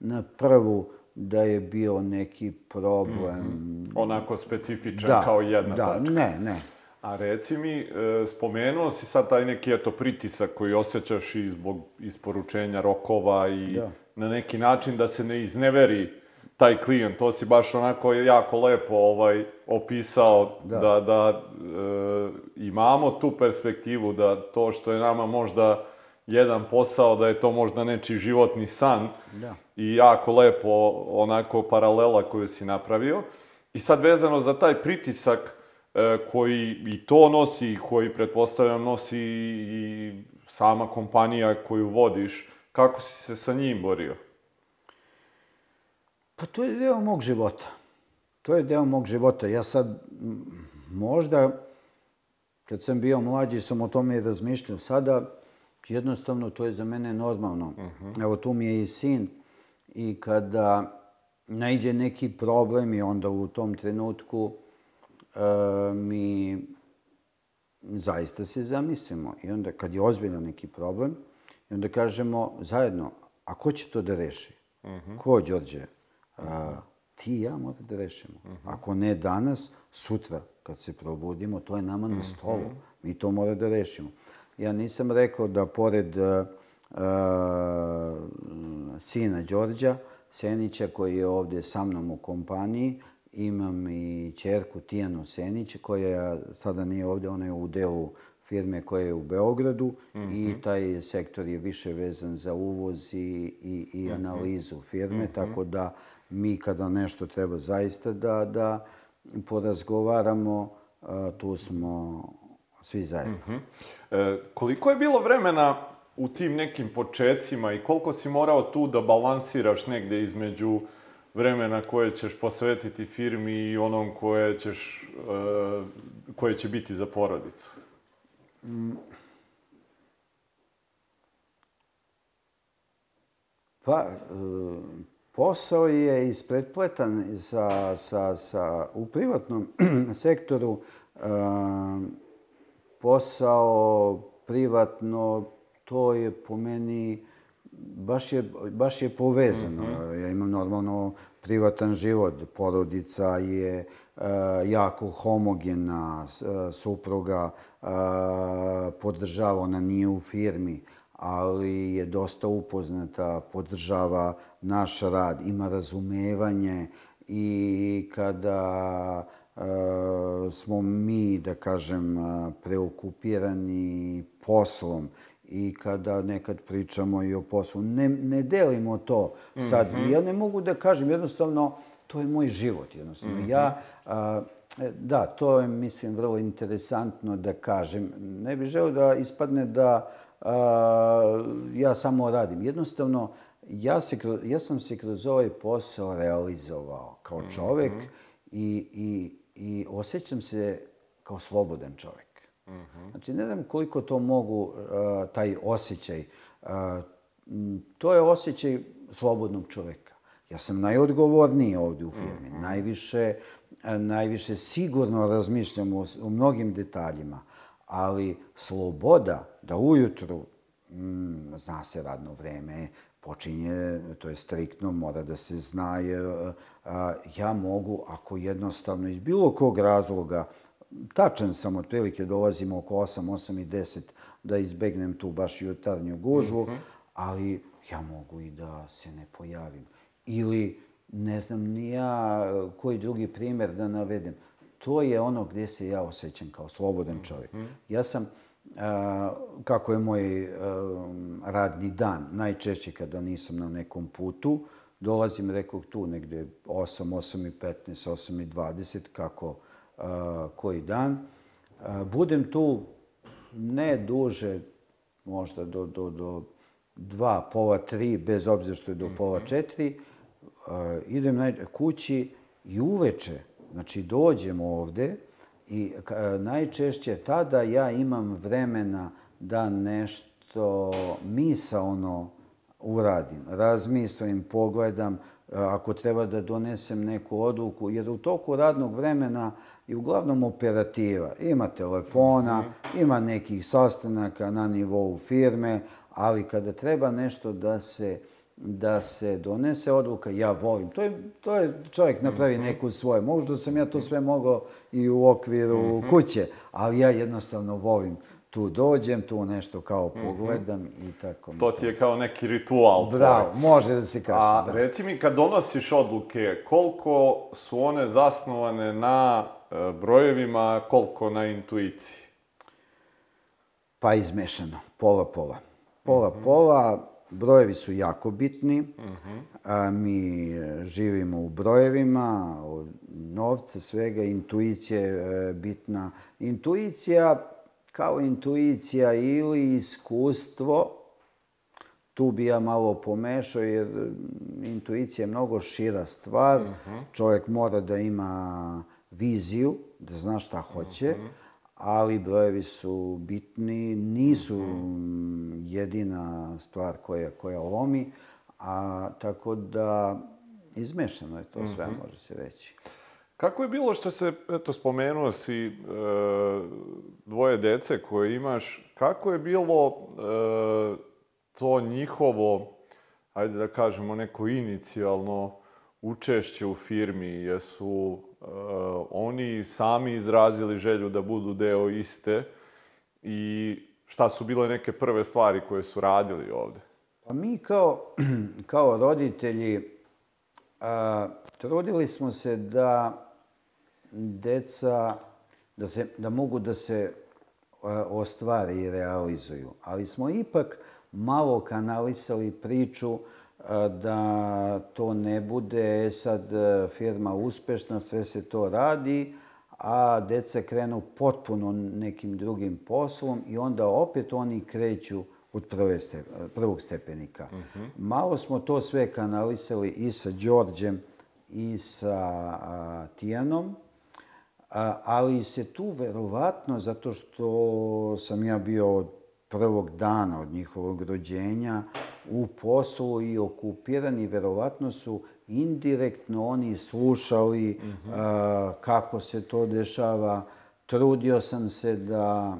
na prvu da je bio neki problem. Mm -hmm. Onako specifičan da, kao jedna da, tačka. Ne, ne. A reci mi, e, spomenuo si sad taj neki eto pritisak koji osjećaš i zbog isporučenja rokova i da. na neki način da se ne izneveri taj klijent. To si baš onako jako lepo ovaj, opisao da, da, da e, imamo tu perspektivu da to što je nama možda jedan posao, da je to možda nečiji životni san. Da. I jako lepo onako paralela koju si napravio. I sad vezano za taj pritisak koji i to nosi, koji pretpostavljam nosi i sama kompanija koju vodiš, kako si se sa njim borio? Pa to je deo mog života. To je deo mog života. Ja sad možda, kad sam bio mlađi, sam o tome i razmišljao. Sada, jednostavno, to je za mene normalno. Uh mhm. -huh. Evo, tu mi je i sin. I kada najde neki problem i onda u tom trenutku e, mi zaista se zamislimo. I onda kad je ozbiljan neki problem, i onda kažemo zajedno, a ko će to da reši? Uh mhm. -huh. Ko, Đorđe? A, ti i ja moramo da rešimo. Uh -huh. Ako ne danas, sutra, kad se probudimo, to je nama na stolu. Uh -huh. Mi to moramo da rešimo. Ja nisam rekao da pored uh, sina Đorđa, Senića, koji je ovde sa mnom u kompaniji, imam i čerku Tijanu Senić, koja sada nije ovde, ona je u delu firme koja je u Beogradu mm -hmm. i mhm. taj sektor je više vezan za uvoz i, i, i mhm. analizu firme, mm -hmm. tako da mi kada nešto treba zaista da, da porazgovaramo, tu smo svi zajedno. -hmm. e, koliko je bilo vremena u tim nekim počecima i koliko si morao tu da balansiraš negde između vremena koje ćeš posvetiti firmi i onom koje, ćeš, e, koje će biti za porodicu? Mm. Pa, e, posao je ispretpletan sa, sa, sa, u privatnom sektoru. E, posao privatno, to je po meni baš je, baš je povezano. Mm -hmm. Ja imam normalno privatan život. Porodica je e, jako homogena, supruga e, podržava, ona nije u firmi ali je dosta upoznata, podržava naš rad, ima razumevanje i kada e, smo mi, da kažem, preokupirani poslom i kada nekad pričamo i o poslu, ne, ne delimo to sad. Mm -hmm. Ja ne mogu da kažem, jednostavno, to je moj život, jednostavno. Mm -hmm. Ja, a, da, to je, mislim, vrlo interesantno da kažem. Ne bih želeo da ispadne da ja samo radim. Jednostavno, ja, se, ja sam se kroz ovaj posao realizovao kao čovek mm -hmm. i, i, i osjećam se kao slobodan čovek. Mm -hmm. Znači, ne znam koliko to mogu, uh, taj osjećaj. Uh, to je osjećaj slobodnog čoveka. Ja sam najodgovorniji ovde u firmi. Mm -hmm. Najviše, uh, najviše sigurno razmišljam o, o mnogim detaljima ali sloboda da ujutru, mm, zna se radno vreme, počinje, to je striktno, mora da se zna, je, a, ja mogu, ako jednostavno iz bilo kog razloga, tačan sam, otprilike dolazim oko 8, 8 i 10, da izbegnem tu baš jutarnju gužvu, mm -hmm. ali ja mogu i da se ne pojavim. Ili, ne znam ni ja koji drugi primer da navedem to je ono gdje se ja osjećam kao slobodan čovjek. Mhm. Ja sam, kako je moj radni dan, najčešće kada nisam na nekom putu, dolazim, rekao tu, negde 8, 8 i 15, 8 i 20, kako koji dan. budem tu ne duže, možda do, do, do dva, pola tri, bez obzira što je do pola mhm. četiri. idem na kući I uveče, znači dođem ovde i najčešće tada ja imam vremena da nešto misaono uradim, razmislim, pogledam, ako treba da donesem neku odluku, jer u toku radnog vremena je uglavnom operativa. Ima telefona, ima nekih sastanaka na nivou firme, ali kada treba nešto da se da se donese odluka, ja volim. To je, to je čovjek napravi neku svoje. Možda sam ja to sve mogao i u okviru kuće, ali ja jednostavno volim. Tu dođem, tu nešto kao pogledam i tako. To ti je kao neki ritual tvoj. Bravo, može da se kaže. A da. reci mi, kad donosiš odluke, koliko su one zasnovane na brojevima, koliko na intuiciji? Pa izmešano, pola-pola. Pola-pola, brojevi su jako bitni. A, mi e, živimo u brojevima, od novca, svega, intuicija je e, bitna. Intuicija, kao intuicija ili iskustvo, tu bi ja malo pomešao, jer mm, intuicija je mnogo šira stvar. Čovjek mora da ima viziju, da zna šta hoće, ali brojevi su bitni, nisu mm, jedina stvar koja, koja lomi, a tako da izmešano je to sve, može se reći. Kako je bilo što se, eto, spomenuo si e, dvoje dece koje imaš, kako je bilo e, to njihovo, ajde da kažemo, neko inicijalno učešće u firmi? Jesu oni sami izrazili želju da budu deo iste i šta su bile neke prve stvari koje su radili ovde? Pa mi kao, kao roditelji a, trudili smo se da deca, da, se, da mogu da se a, ostvare i realizuju. Ali smo ipak malo kanalisali priču da to ne bude "E, sad a, firma uspešna, sve se to radi, a deca krenu potpuno nekim drugim poslom i onda opet oni kreću od prve ste, prvog stepenika. Malo smo to sve kanalisali i sa Đorđem i sa a, Tijanom, a, ali se tu verovatno, zato što sam ja bio od prvog dana od njihovog rođenja u poslu i okupirani, verovatno su indirektno oni slušali a, kako se to dešava. Trudio sam se da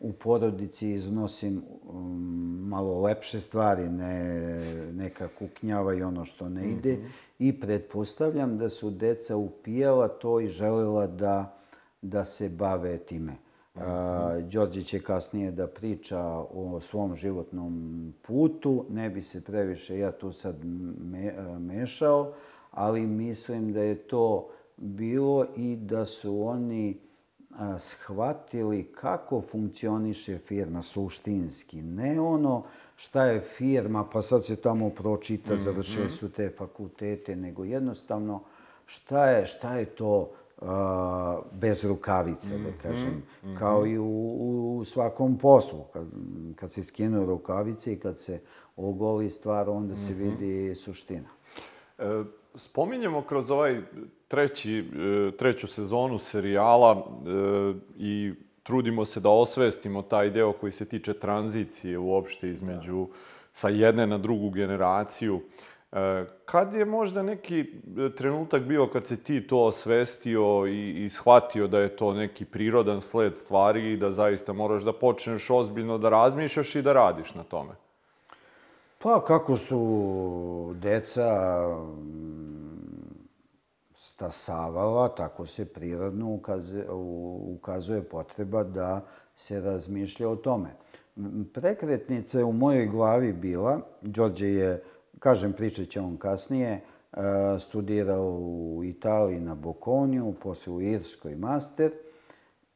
u porodici iznosim um, malo lepše stvari, ne neka kuknjava i ono što ne ide. I pretpostavljam da su deca upijala to i želela da, da se bave time. Đorđe će kasnije da priča o svom životnom putu, ne bi se previše ja tu sad me, mešao, ali mislim da je to bilo i da su oni shvatili kako funkcioniše firma suštinski. Ne ono šta je firma, pa sad se tamo pročita, završili su te fakultete, nego jednostavno šta je, šta je to bez rukavice, da kažem. Kao i u, u svakom poslu. Kad, kad se skinu rukavice i kad se ogoli stvar, onda se vidi suština. E, Spominjemo kroz ovaj treći, e, treću sezonu serijala e, i trudimo se da osvestimo taj deo koji se tiče tranzicije uopšte između sa jedne na drugu generaciju. E, Kad je možda neki e, trenutak bio kad se ti to osvestio i, i shvatio da je to neki prirodan sled stvari i da zaista moraš da počneš ozbiljno da razmišljaš i da radiš na tome? Pa kako su deca mm, stasavala, tako se prirodno ukaze, ukazuje potreba da se razmišlja o tome. Prekretnica je u mojoj glavi bila, Đorđe je, kažem, pričat će on kasnije, e, studirao u Italiji na Bokoniju, posle u Irskoj master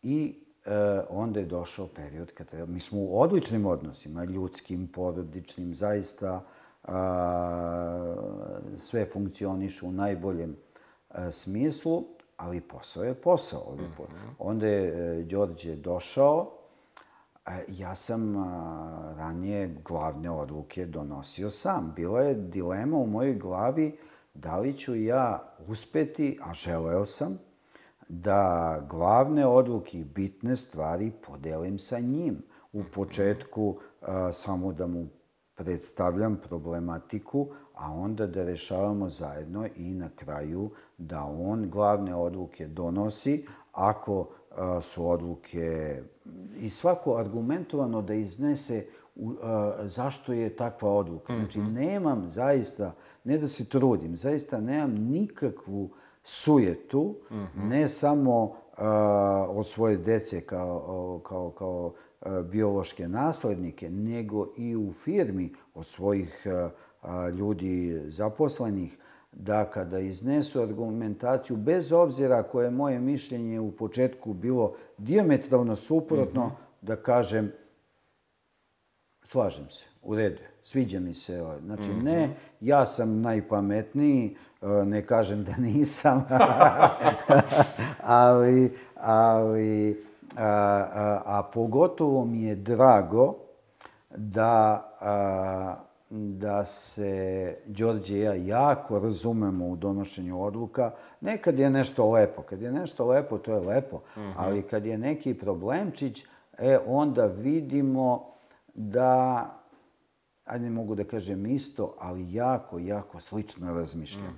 i e, onda je došao period kad treba... Mi smo u odličnim odnosima, ljudskim, porodičnim, zaista a, sve funkcioniše u najboljem e, smislu, ali posao je posao. po- Onda je e, Đorđe došao, ja sam ranije glavne odluke donosio sam. Bila je dilema u mojoj glavi da li ću ja uspeti, a želeo sam, da glavne odluke i bitne stvari podelim sa njim. U početku a, samo da mu predstavljam problematiku, a onda da rešavamo zajedno i na kraju da on glavne odluke donosi ako su odluke i svako argumentovano da iznese u, a, zašto je takva odluka. Znači, nemam zaista, ne da se trudim, zaista nemam nikakvu sujetu, ne samo a, od svoje dece kao, kao, kao a, biološke naslednike, nego i u firmi od svojih a, a, ljudi zaposlenih, da kada iznesu argumentaciju, bez obzira koje je moje mišljenje u početku bilo diametralno suprotno, da kažem, slažem se, u redu, sviđa mi se. ovo. Znači, ne, ja sam najpametniji, e, ne kažem da nisam, ali, ali a, a, a pogotovo mi je drago da, a, da se Đorđe i ja jako razumemo u donošenju odluka. Nekad je nešto lepo, kad je nešto lepo, to je lepo, ali kad je neki problemčić, e, onda vidimo da ajde ne mogu da kažem isto, ali jako, jako slično razmišljamo.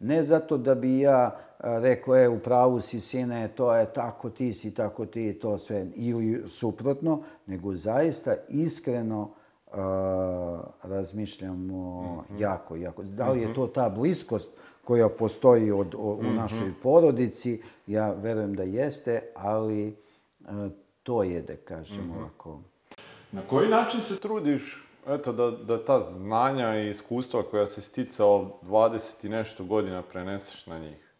Ne zato da bi ja a, rekao, e, u pravu si sine, to je tako ti si, tako ti, to sve, ili suprotno, nego zaista iskreno a, razmišljamo jako, jako. Da li je to ta bliskost koja postoji od, o- u našoj porodici? Ja verujem da jeste, ali a, to je, da kažem, ovako... Na koji način se trudiš eto, da, da ta znanja i iskustva koja se sticao 20 i nešto godina preneseš na njih?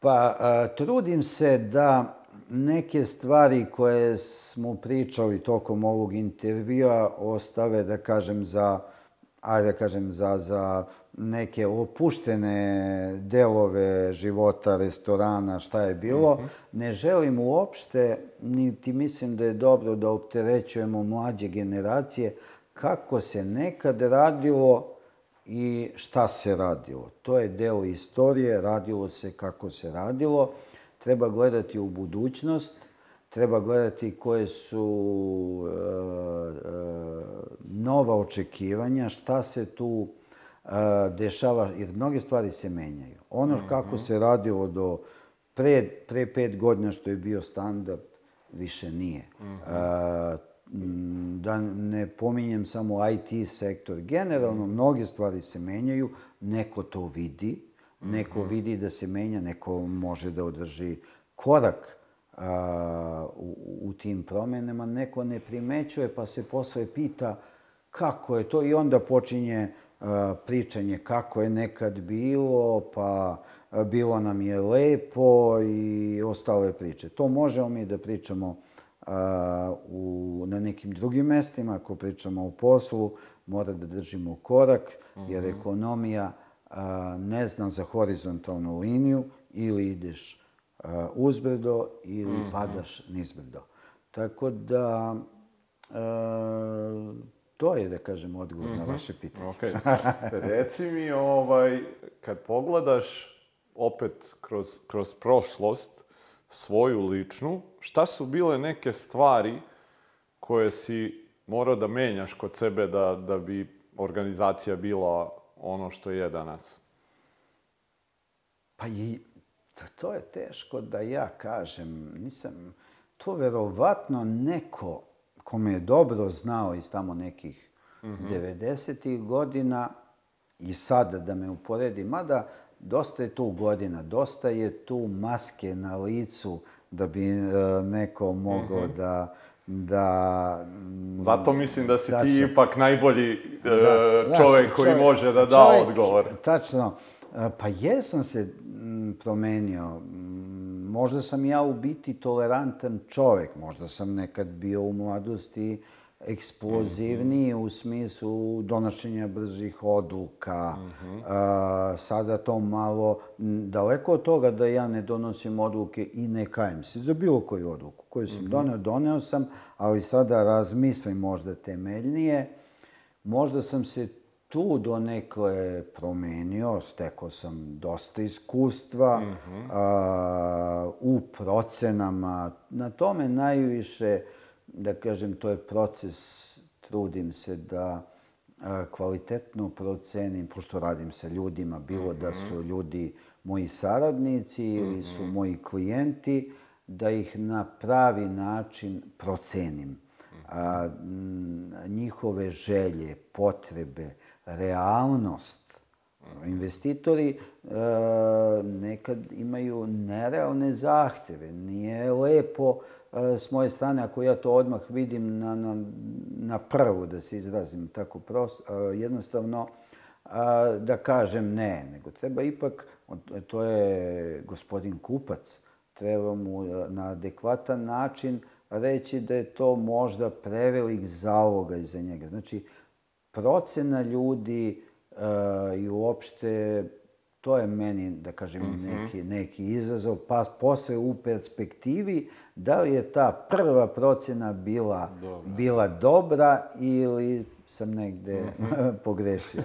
Pa, a, trudim se da neke stvari koje smo pričali tokom ovog intervjua ostave, da kažem, za, ajde da kažem, za, za neke opuštene delove života, restorana, šta je bilo. Ne želim uopšte, niti mislim da je dobro da opterećujemo mlađe generacije, kako se nekad radilo i šta se radilo. To je deo istorije, radilo se kako se radilo. Treba gledati u budućnost, treba gledati koje su e, e, nova očekivanja, šta se tu e, dešava, jer mnoge stvari se menjaju. Ono kako se radilo do pre, pre pet godina što je bio standard, više nije. E, m, da ne pominjem samo IT sektor. Generalno, mnoge stvari se menjaju, neko to vidi, neko vidi da se menja, neko može da održi korak a, u, u tim promenama, neko ne primećuje pa se posle pita kako je to i onda počinje a, pričanje kako je nekad bilo, pa a, bilo nam je lepo i ostale priče. To možemo mi da pričamo a, u, na nekim drugim mestima, ako pričamo o poslu, mora da držimo korak, jer ekonomija a, ne zna za horizontalnu liniju, ili ideš uzbrdo ili padaš nizbrdo. Tako da, to je, da kažem, odgovor na vaše pitanje. Ok. Reci mi, ovaj, kad pogledaš opet kroz, kroz prošlost, svoju ličnu, šta su bile neke stvari koje si morao da menjaš kod sebe da, da bi organizacija bila ono što je danas? Pa i to, je teško da ja kažem. Nisam, to verovatno neko ko me je dobro znao iz tamo nekih 90. godina i sada da me uporedi, mada dosta je tu godina, dosta je tu maske na licu da bi e, neko mogao da da mm, Zato mislim da si ti Tačno. ipak najbolji e, Da, znaš, čovek koji čovjek- može da da čovjek- odgovor. Tačno. E, Pa jesam se mm, promenio. Mm, Možda sam ja u biti tolerantan čovek. Možda sam nekad bio u mladosti eksplozivniji u smislu donošenja brzih odluka. A, sada to malo, daleko od toga da ja ne donosim odluke i ne kajem se za bilo koju odluku koju sam doneo, doneo sam, ali sada razmislim možda temeljnije. Možda sam se tu donekle promenio, stekao sam dosta iskustva a, u procenama. Na tome najviše, da kažem, to je proces, trudim se da a, kvalitetno procenim, pošto radim sa ljudima, bilo da su ljudi moji saradnici ili su moji klijenti, da ih na pravi način procenim. A, njihove želje, potrebe, realnost. Investitori e, nekad imaju nerealne zahteve. Nije lepo s moje strane, ako ja to odmah vidim na, na, na prvu, da se izrazim tako prosto, jednostavno da kažem ne, nego treba ipak, to je gospodin kupac, treba mu na adekvatan način reći da je to možda prevelik zalogaj za njega. Znači, procena ljudi i uopšte to je meni, da kažem, mm -hmm. neki, neki izazov, pa posle u perspektivi, da li je ta prva procena bila dobra, bila dobra ili sam negde mm -hmm. pogrešio.